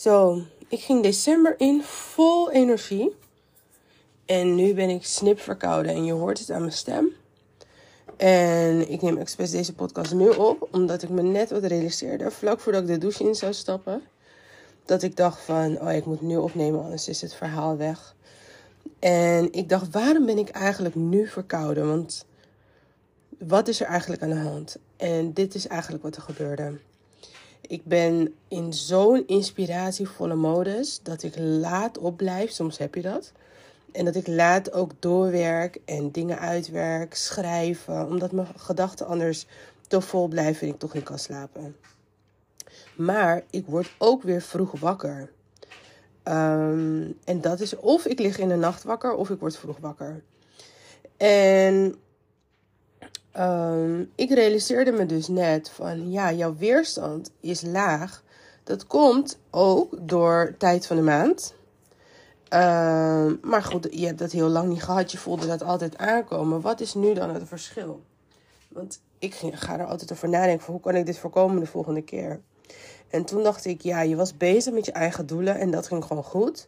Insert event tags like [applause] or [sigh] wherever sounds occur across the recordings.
Zo, ik ging december in vol energie. En nu ben ik snip verkouden en je hoort het aan mijn stem. En ik neem expres deze podcast nu op, omdat ik me net wat realiseerde, vlak voordat ik de douche in zou stappen. Dat ik dacht van, oh ik moet nu opnemen, anders is het verhaal weg. En ik dacht, waarom ben ik eigenlijk nu verkouden? Want wat is er eigenlijk aan de hand? En dit is eigenlijk wat er gebeurde. Ik ben in zo'n inspiratievolle modus dat ik laat opblijf. Soms heb je dat. En dat ik laat ook doorwerk en dingen uitwerk, schrijven. Omdat mijn gedachten anders te vol blijven en ik toch niet kan slapen. Maar ik word ook weer vroeg wakker. Um, en dat is of ik lig in de nacht wakker of ik word vroeg wakker. En um, ik realiseerde me dus net van ja, jouw weerstand is laag. Dat komt ook door tijd van de maand. Um, maar goed, je hebt dat heel lang niet gehad. Je voelde dat altijd aankomen. Wat is nu dan het verschil? Want ik ga er altijd over nadenken van hoe kan ik dit voorkomen de volgende keer. En toen dacht ik, ja, je was bezig met je eigen doelen en dat ging gewoon goed.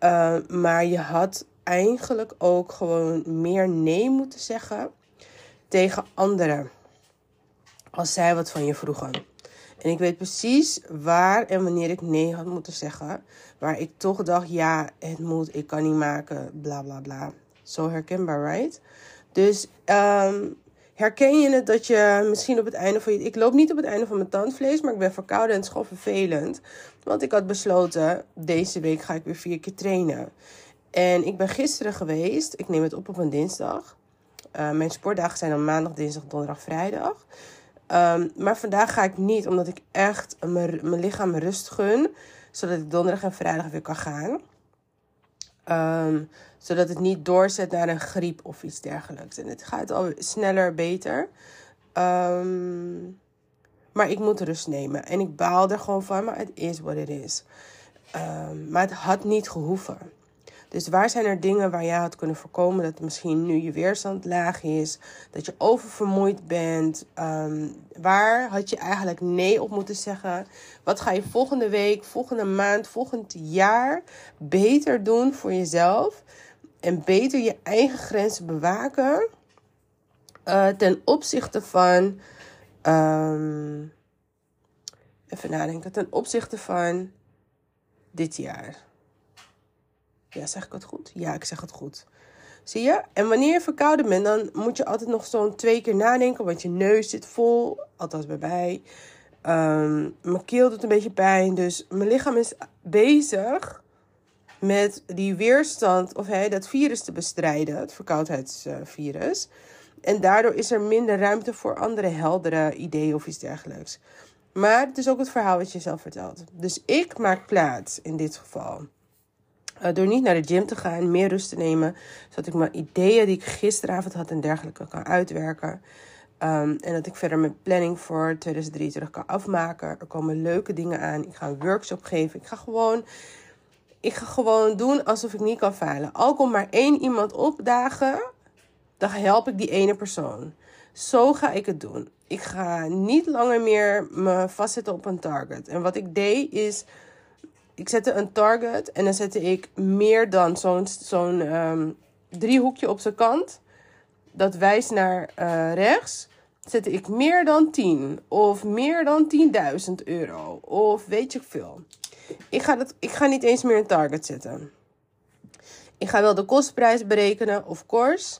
Uh, maar je had eigenlijk ook gewoon meer nee moeten zeggen tegen anderen. Als zij wat van je vroegen. En ik weet precies waar en wanneer ik nee had moeten zeggen. Waar ik toch dacht, ja, het moet, ik kan niet maken, bla bla bla. Zo herkenbaar, right? Dus um, herken je het dat je misschien op het einde van je... Ik loop niet op het einde van mijn tandvlees, maar ik ben verkouden en het is gewoon vervelend. Want ik had besloten, deze week ga ik weer vier keer trainen. En ik ben gisteren geweest, ik neem het op op een dinsdag. Uh, mijn sportdagen zijn dan maandag, dinsdag, donderdag, vrijdag. Um, maar vandaag ga ik niet, omdat ik echt mijn, mijn lichaam rust gun. Zodat ik donderdag en vrijdag weer kan gaan. Um, zodat het niet doorzet naar een griep of iets dergelijks. En het gaat al sneller beter. Um, maar ik moet rust nemen. En ik baal er gewoon van, maar het is wat het is. Maar het had niet gehoeven. Dus waar zijn er dingen waar jij had kunnen voorkomen dat misschien nu je weerstand laag is, dat je oververmoeid bent? Um, waar had je eigenlijk nee op moeten zeggen? Wat ga je volgende week, volgende maand, volgend jaar beter doen voor jezelf? En beter je eigen grenzen bewaken uh, ten opzichte van. Um, even nadenken. Ten opzichte van dit jaar. Ja, zeg ik het goed? Ja, ik zeg het goed. Zie je? En wanneer je verkouden bent, dan moet je altijd nog zo'n twee keer nadenken. Want je neus zit vol. Althans bij mij. Um, mijn keel doet een beetje pijn. Dus mijn lichaam is bezig met die weerstand, of hey, dat virus te bestrijden. Het verkoudheidsvirus. En daardoor is er minder ruimte voor andere heldere ideeën of iets dergelijks. Maar het is ook het verhaal wat je zelf vertelt. Dus ik maak plaats in dit geval. Uh, door niet naar de gym te gaan, meer rust te nemen. Zodat ik mijn ideeën die ik gisteravond had en dergelijke kan uitwerken. Um, en dat ik verder mijn planning voor 2023 kan afmaken. Er komen leuke dingen aan. Ik ga een workshop geven. Ik ga gewoon, ik ga gewoon doen alsof ik niet kan falen. Al komt maar één iemand opdagen, dan help ik die ene persoon. Zo ga ik het doen. Ik ga niet langer meer me vastzetten op een target. En wat ik deed is ik zette een target en dan zette ik meer dan zo'n zo'n um, driehoekje op zijn kant. Dat wijst naar uh, rechts. Zette ik meer dan 10 of meer dan 10.000 euro of weet je veel. Ik ga, dat, ik ga niet eens meer een target zetten. Ik ga wel de kostprijs berekenen, of course.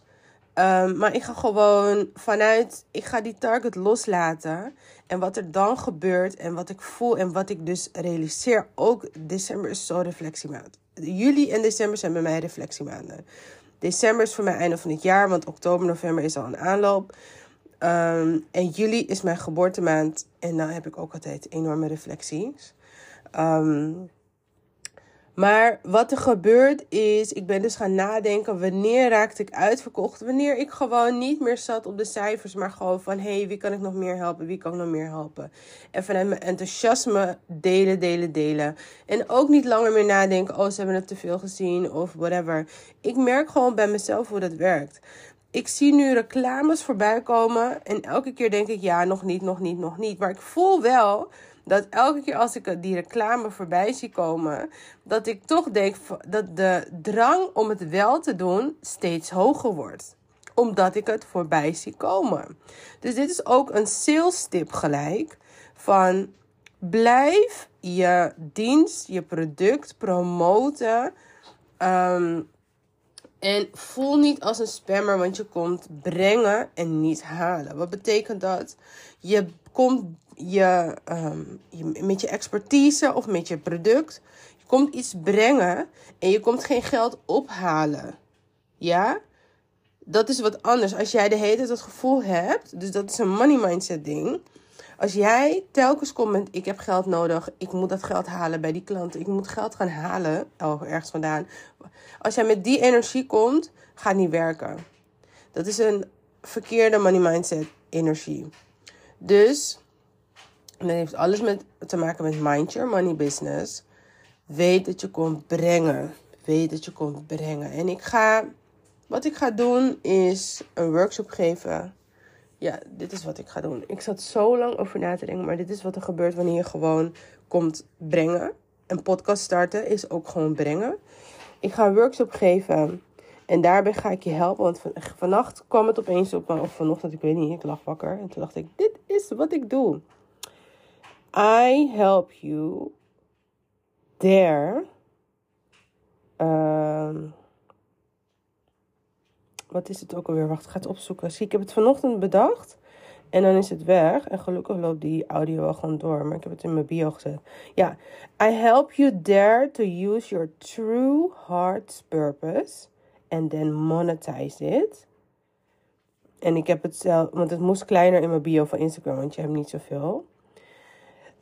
Um, maar ik ga gewoon vanuit, ik ga die target loslaten. En wat er dan gebeurt en wat ik voel en wat ik dus realiseer. Ook december is zo'n reflectiemaand. Juli en december zijn bij mij reflectiemaanden. December is voor mij einde van het jaar, want oktober, november is al een aanloop. Um, en juli is mijn geboortemaand en dan heb ik ook altijd enorme reflecties. Um, maar wat er gebeurt is, ik ben dus gaan nadenken wanneer raakte ik uitverkocht. Wanneer ik gewoon niet meer zat op de cijfers, maar gewoon van hé, hey, wie kan ik nog meer helpen? Wie kan ik nog meer helpen? En vanuit mijn enthousiasme delen, delen, delen. En ook niet langer meer nadenken, oh ze hebben het te veel gezien of whatever. Ik merk gewoon bij mezelf hoe dat werkt. Ik zie nu reclames voorbij komen. En elke keer denk ik, ja, nog niet, nog niet, nog niet. Maar ik voel wel dat elke keer als ik die reclame voorbij zie komen, dat ik toch denk dat de drang om het wel te doen steeds hoger wordt. Omdat ik het voorbij zie komen. Dus dit is ook een sales tip gelijk. Van blijf je dienst, je product promoten. Um, en voel niet als een spammer, want je komt brengen en niet halen. Wat betekent dat? Je komt je, um, je, met je expertise of met je product, je komt iets brengen en je komt geen geld ophalen. Ja? Dat is wat anders. Als jij de hele tijd het gevoel hebt, dus dat is een money mindset ding. Als jij telkens komt met ik heb geld nodig, ik moet dat geld halen bij die klant, ik moet geld gaan halen, oh, ergens vandaan. Als jij met die energie komt, gaat niet werken. Dat is een verkeerde money mindset energie. Dus, dat heeft alles met, te maken met mind your money business. Weet dat je komt brengen. Weet dat je komt brengen. En ik ga, wat ik ga doen is een workshop geven ja, dit is wat ik ga doen. Ik zat zo lang over na te denken, maar dit is wat er gebeurt wanneer je gewoon komt brengen. Een podcast starten is ook gewoon brengen. Ik ga een workshop geven en daarbij ga ik je helpen. Want van, vannacht kwam het opeens op me, of vanochtend, ik weet niet, ik lag wakker. En toen dacht ik, dit is wat ik doe. I help you there. Um, wat is het ook alweer? Wacht, ik ga het opzoeken. Ik heb het vanochtend bedacht. En dan is het weg. En gelukkig loopt die audio wel gewoon door. Maar ik heb het in mijn bio gezet. Ja. I help you dare to use your true heart's purpose. And then monetize it. En ik heb het zelf... Want het moest kleiner in mijn bio van Instagram. Want je hebt niet zoveel.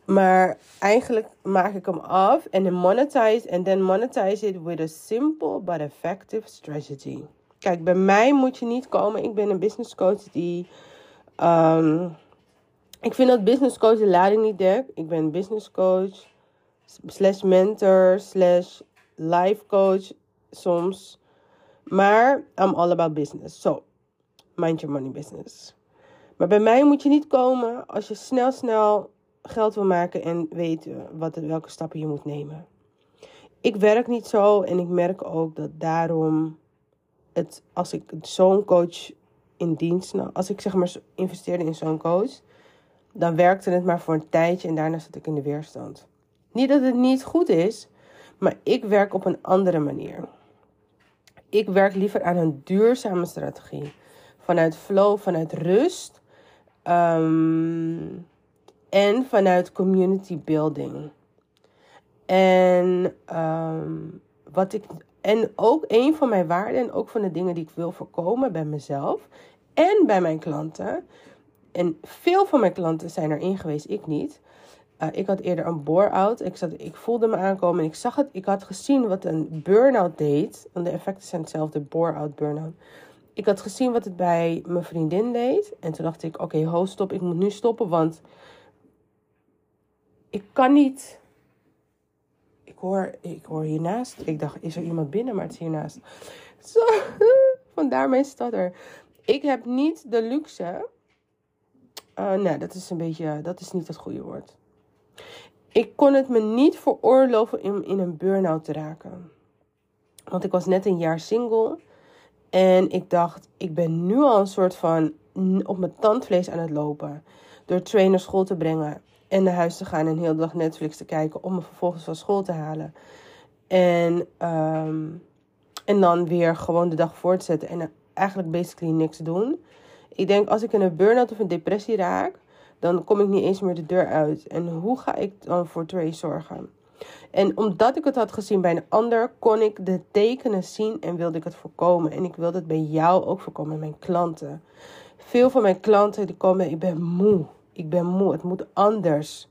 Maar eigenlijk maak ik hem af. En dan monetize. And then monetize it with a simple but effective strategy. Kijk, bij mij moet je niet komen. Ik ben een business coach die. Um, ik vind dat business coach de lading niet dek. Ik ben business coach, slash mentor, slash life coach soms. Maar I'm all about business. So, mind your money business. Maar bij mij moet je niet komen als je snel, snel geld wil maken en weet wat, welke stappen je moet nemen. Ik werk niet zo en ik merk ook dat daarom het, als ik zo'n coach in dienst, nou, als ik zeg maar investeerde in zo'n coach, dan werkte het maar voor een tijdje en daarna zat ik in de weerstand. Niet dat het niet goed is, maar ik werk op een andere manier. Ik werk liever aan een duurzame strategie. Vanuit flow, vanuit rust um, en vanuit community building. En um, wat ik en ook een van mijn waarden en ook van de dingen die ik wil voorkomen bij mezelf en bij mijn klanten. En veel van mijn klanten zijn erin geweest, ik niet. Uh, ik had eerder een bore-out. Ik, zat, ik voelde me aankomen en ik zag het. Ik had gezien wat een burn-out deed. Want de effecten zijn hetzelfde, bore-out, burn-out. Ik had gezien wat het bij mijn vriendin deed. En toen dacht ik, oké, okay, ho, stop. Ik moet nu stoppen, want ik kan niet hoor, ik hoor hiernaast. Ik dacht, is er iemand binnen? Maar het is hiernaast. Zo, [laughs] vandaar mijn stutter. Ik heb niet de luxe. Uh, nee, dat is een beetje, dat is niet het goede woord. Ik kon het me niet veroorloven in, in een burn-out te raken. Want ik was net een jaar single. En ik dacht, ik ben nu al een soort van op mijn tandvlees aan het lopen. Door trainer school te brengen en naar huis te gaan en heel de dag Netflix te kijken om me vervolgens van school te halen. En, ehm, en dan weer gewoon de dag voortzetten en eigenlijk basically niks doen. Ik denk als ik in een burn-out of een depressie raak, dan kom ik niet eens meer de deur uit. En hoe ga ik dan voor Trey zorgen? En omdat ik het had gezien bij een ander, kon ik de tekenen zien en wilde ik het voorkomen. En ik wilde het bij jou ook voorkomen, mijn klanten. Veel van mijn klanten die komen, ik ben moe. Ik ben moe. Het moet anders.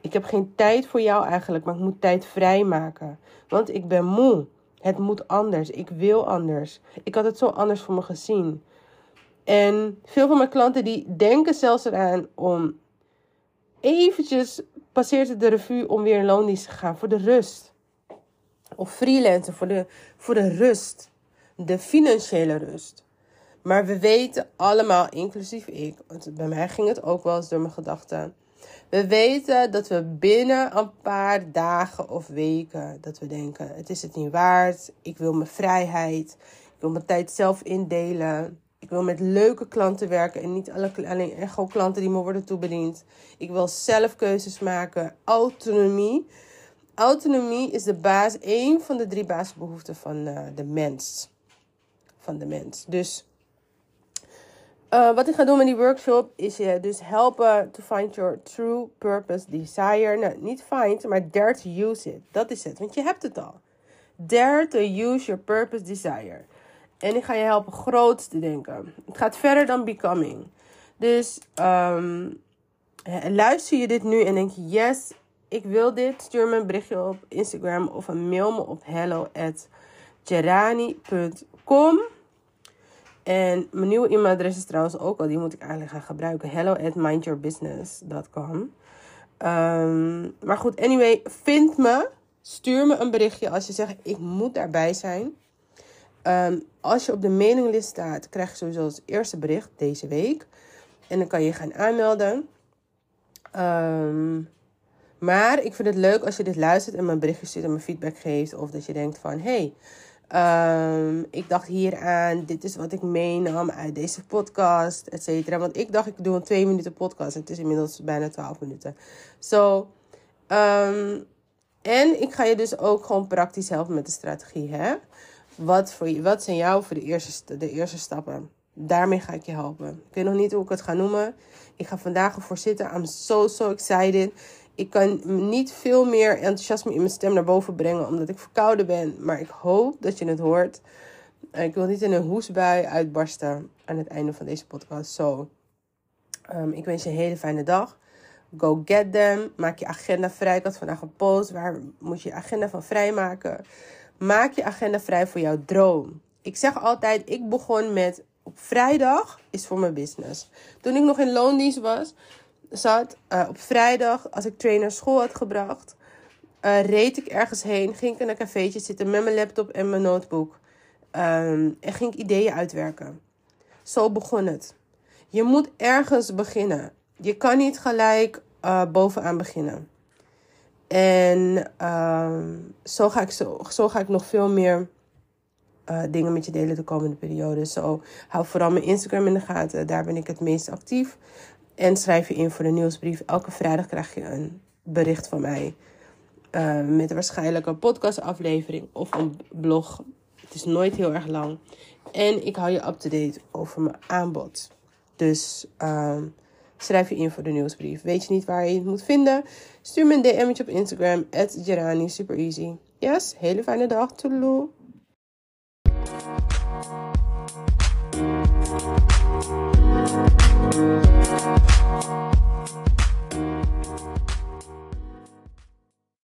Ik heb geen tijd voor jou eigenlijk, maar ik moet tijd vrijmaken. Want ik ben moe. Het moet anders. Ik wil anders. Ik had het zo anders voor me gezien. En veel van mijn klanten die denken zelfs eraan om eventjes passeert het de revue om weer in loondienst te gaan voor de rust. Of freelancen voor de, voor de rust. De financiële rust. Maar we weten allemaal, inclusief ik, want bij mij ging het ook wel eens door mijn gedachten. We weten dat we binnen een paar dagen of weken dat we denken: het is het niet waard. Ik wil mijn vrijheid. Ik wil mijn tijd zelf indelen. Ik wil met leuke klanten werken en niet alleen echo-klanten die me worden toebediend. Ik wil zelf keuzes maken. Autonomie. Autonomie is de baas, één van de drie basisbehoeften van uh, de mens. Van de mens. Dus uh, wat ik ga doen met die workshop is je dus helpen to find your true purpose desire. Nou, niet find, maar dare to use it. Dat is het, want je hebt het al. Dare to use your purpose desire. En ik ga je helpen groot te denken. Het gaat verder dan becoming. Dus um, luister je dit nu en denk je, yes, ik wil dit. Stuur me een berichtje op Instagram of een mail me op hello at en mijn nieuwe e-mailadres is trouwens ook al, die moet ik eigenlijk gaan gebruiken. Hello at mindyourbusiness.com. Um, ehm, maar goed, anyway, vind me. Stuur me een berichtje als je zegt, ik moet daarbij zijn. Ehm, als je op de mailinglist staat, krijg je sowieso het eerste bericht deze week. En dan kan je gaan aanmelden. Ehm, maar ik vind het leuk als je dit luistert en een berichtje stuurt en me feedback geeft. Of dat je denkt van, hey, Um, ik dacht hier aan, dit is wat ik meenam uit deze podcast, et cetera. Want ik dacht, ik doe een twee minuten podcast. En het is inmiddels bijna twaalf minuten. Zo. um, en ik ga je dus ook gewoon praktisch helpen met de strategie. Hè? Wat, voor je, wat zijn jouw voor de eerste, de eerste stappen? Daarmee ga ik je helpen. Ik weet nog niet hoe ik het ga noemen. Ik ga vandaag ervoor zitten. I'm so, so excited. Ik kan niet veel meer enthousiasme in mijn stem naar boven brengen omdat ik verkouden ben. Maar ik hoop dat je het hoort. Ik wil niet in een hoesbui uitbarsten aan het einde van deze podcast. Zo, ehm, ik wens je een hele fijne dag. Go get them. Maak je agenda vrij. Ik had vandaag een post. Waar moet je je agenda van vrijmaken? Maak je agenda vrij voor jouw droom. Ik zeg altijd, ik begon met op vrijdag is voor mijn business. Toen ik nog in loondienst was, zat. Uh, op vrijdag, als ik trainer school had gebracht, uh, reed ik ergens heen. Ging ik in een cafeetje zitten met mijn laptop en mijn notebook. Um, en ging ik ideeën uitwerken. Zo begon het. Je moet ergens beginnen. Je kan niet gelijk uh, bovenaan beginnen. En uh, zo, ga ik zo, zo ga ik nog veel meer dingen met je delen de komende periode. Zo hou vooral mijn Instagram in de gaten. Daar ben ik het meest actief. En schrijf je in voor de nieuwsbrief. Elke vrijdag krijg je een bericht van mij. Uh, met waarschijnlijk een podcastaflevering of een blog. Het is nooit heel erg lang. En ik hou je up-to-date over mijn aanbod. Dus uh, schrijf je in voor de nieuwsbrief. Weet je niet waar je het moet vinden? Stuur me een DM'tje op Instagram. Gerani, super easy. Yes, hele fijne dag. Toedeloe.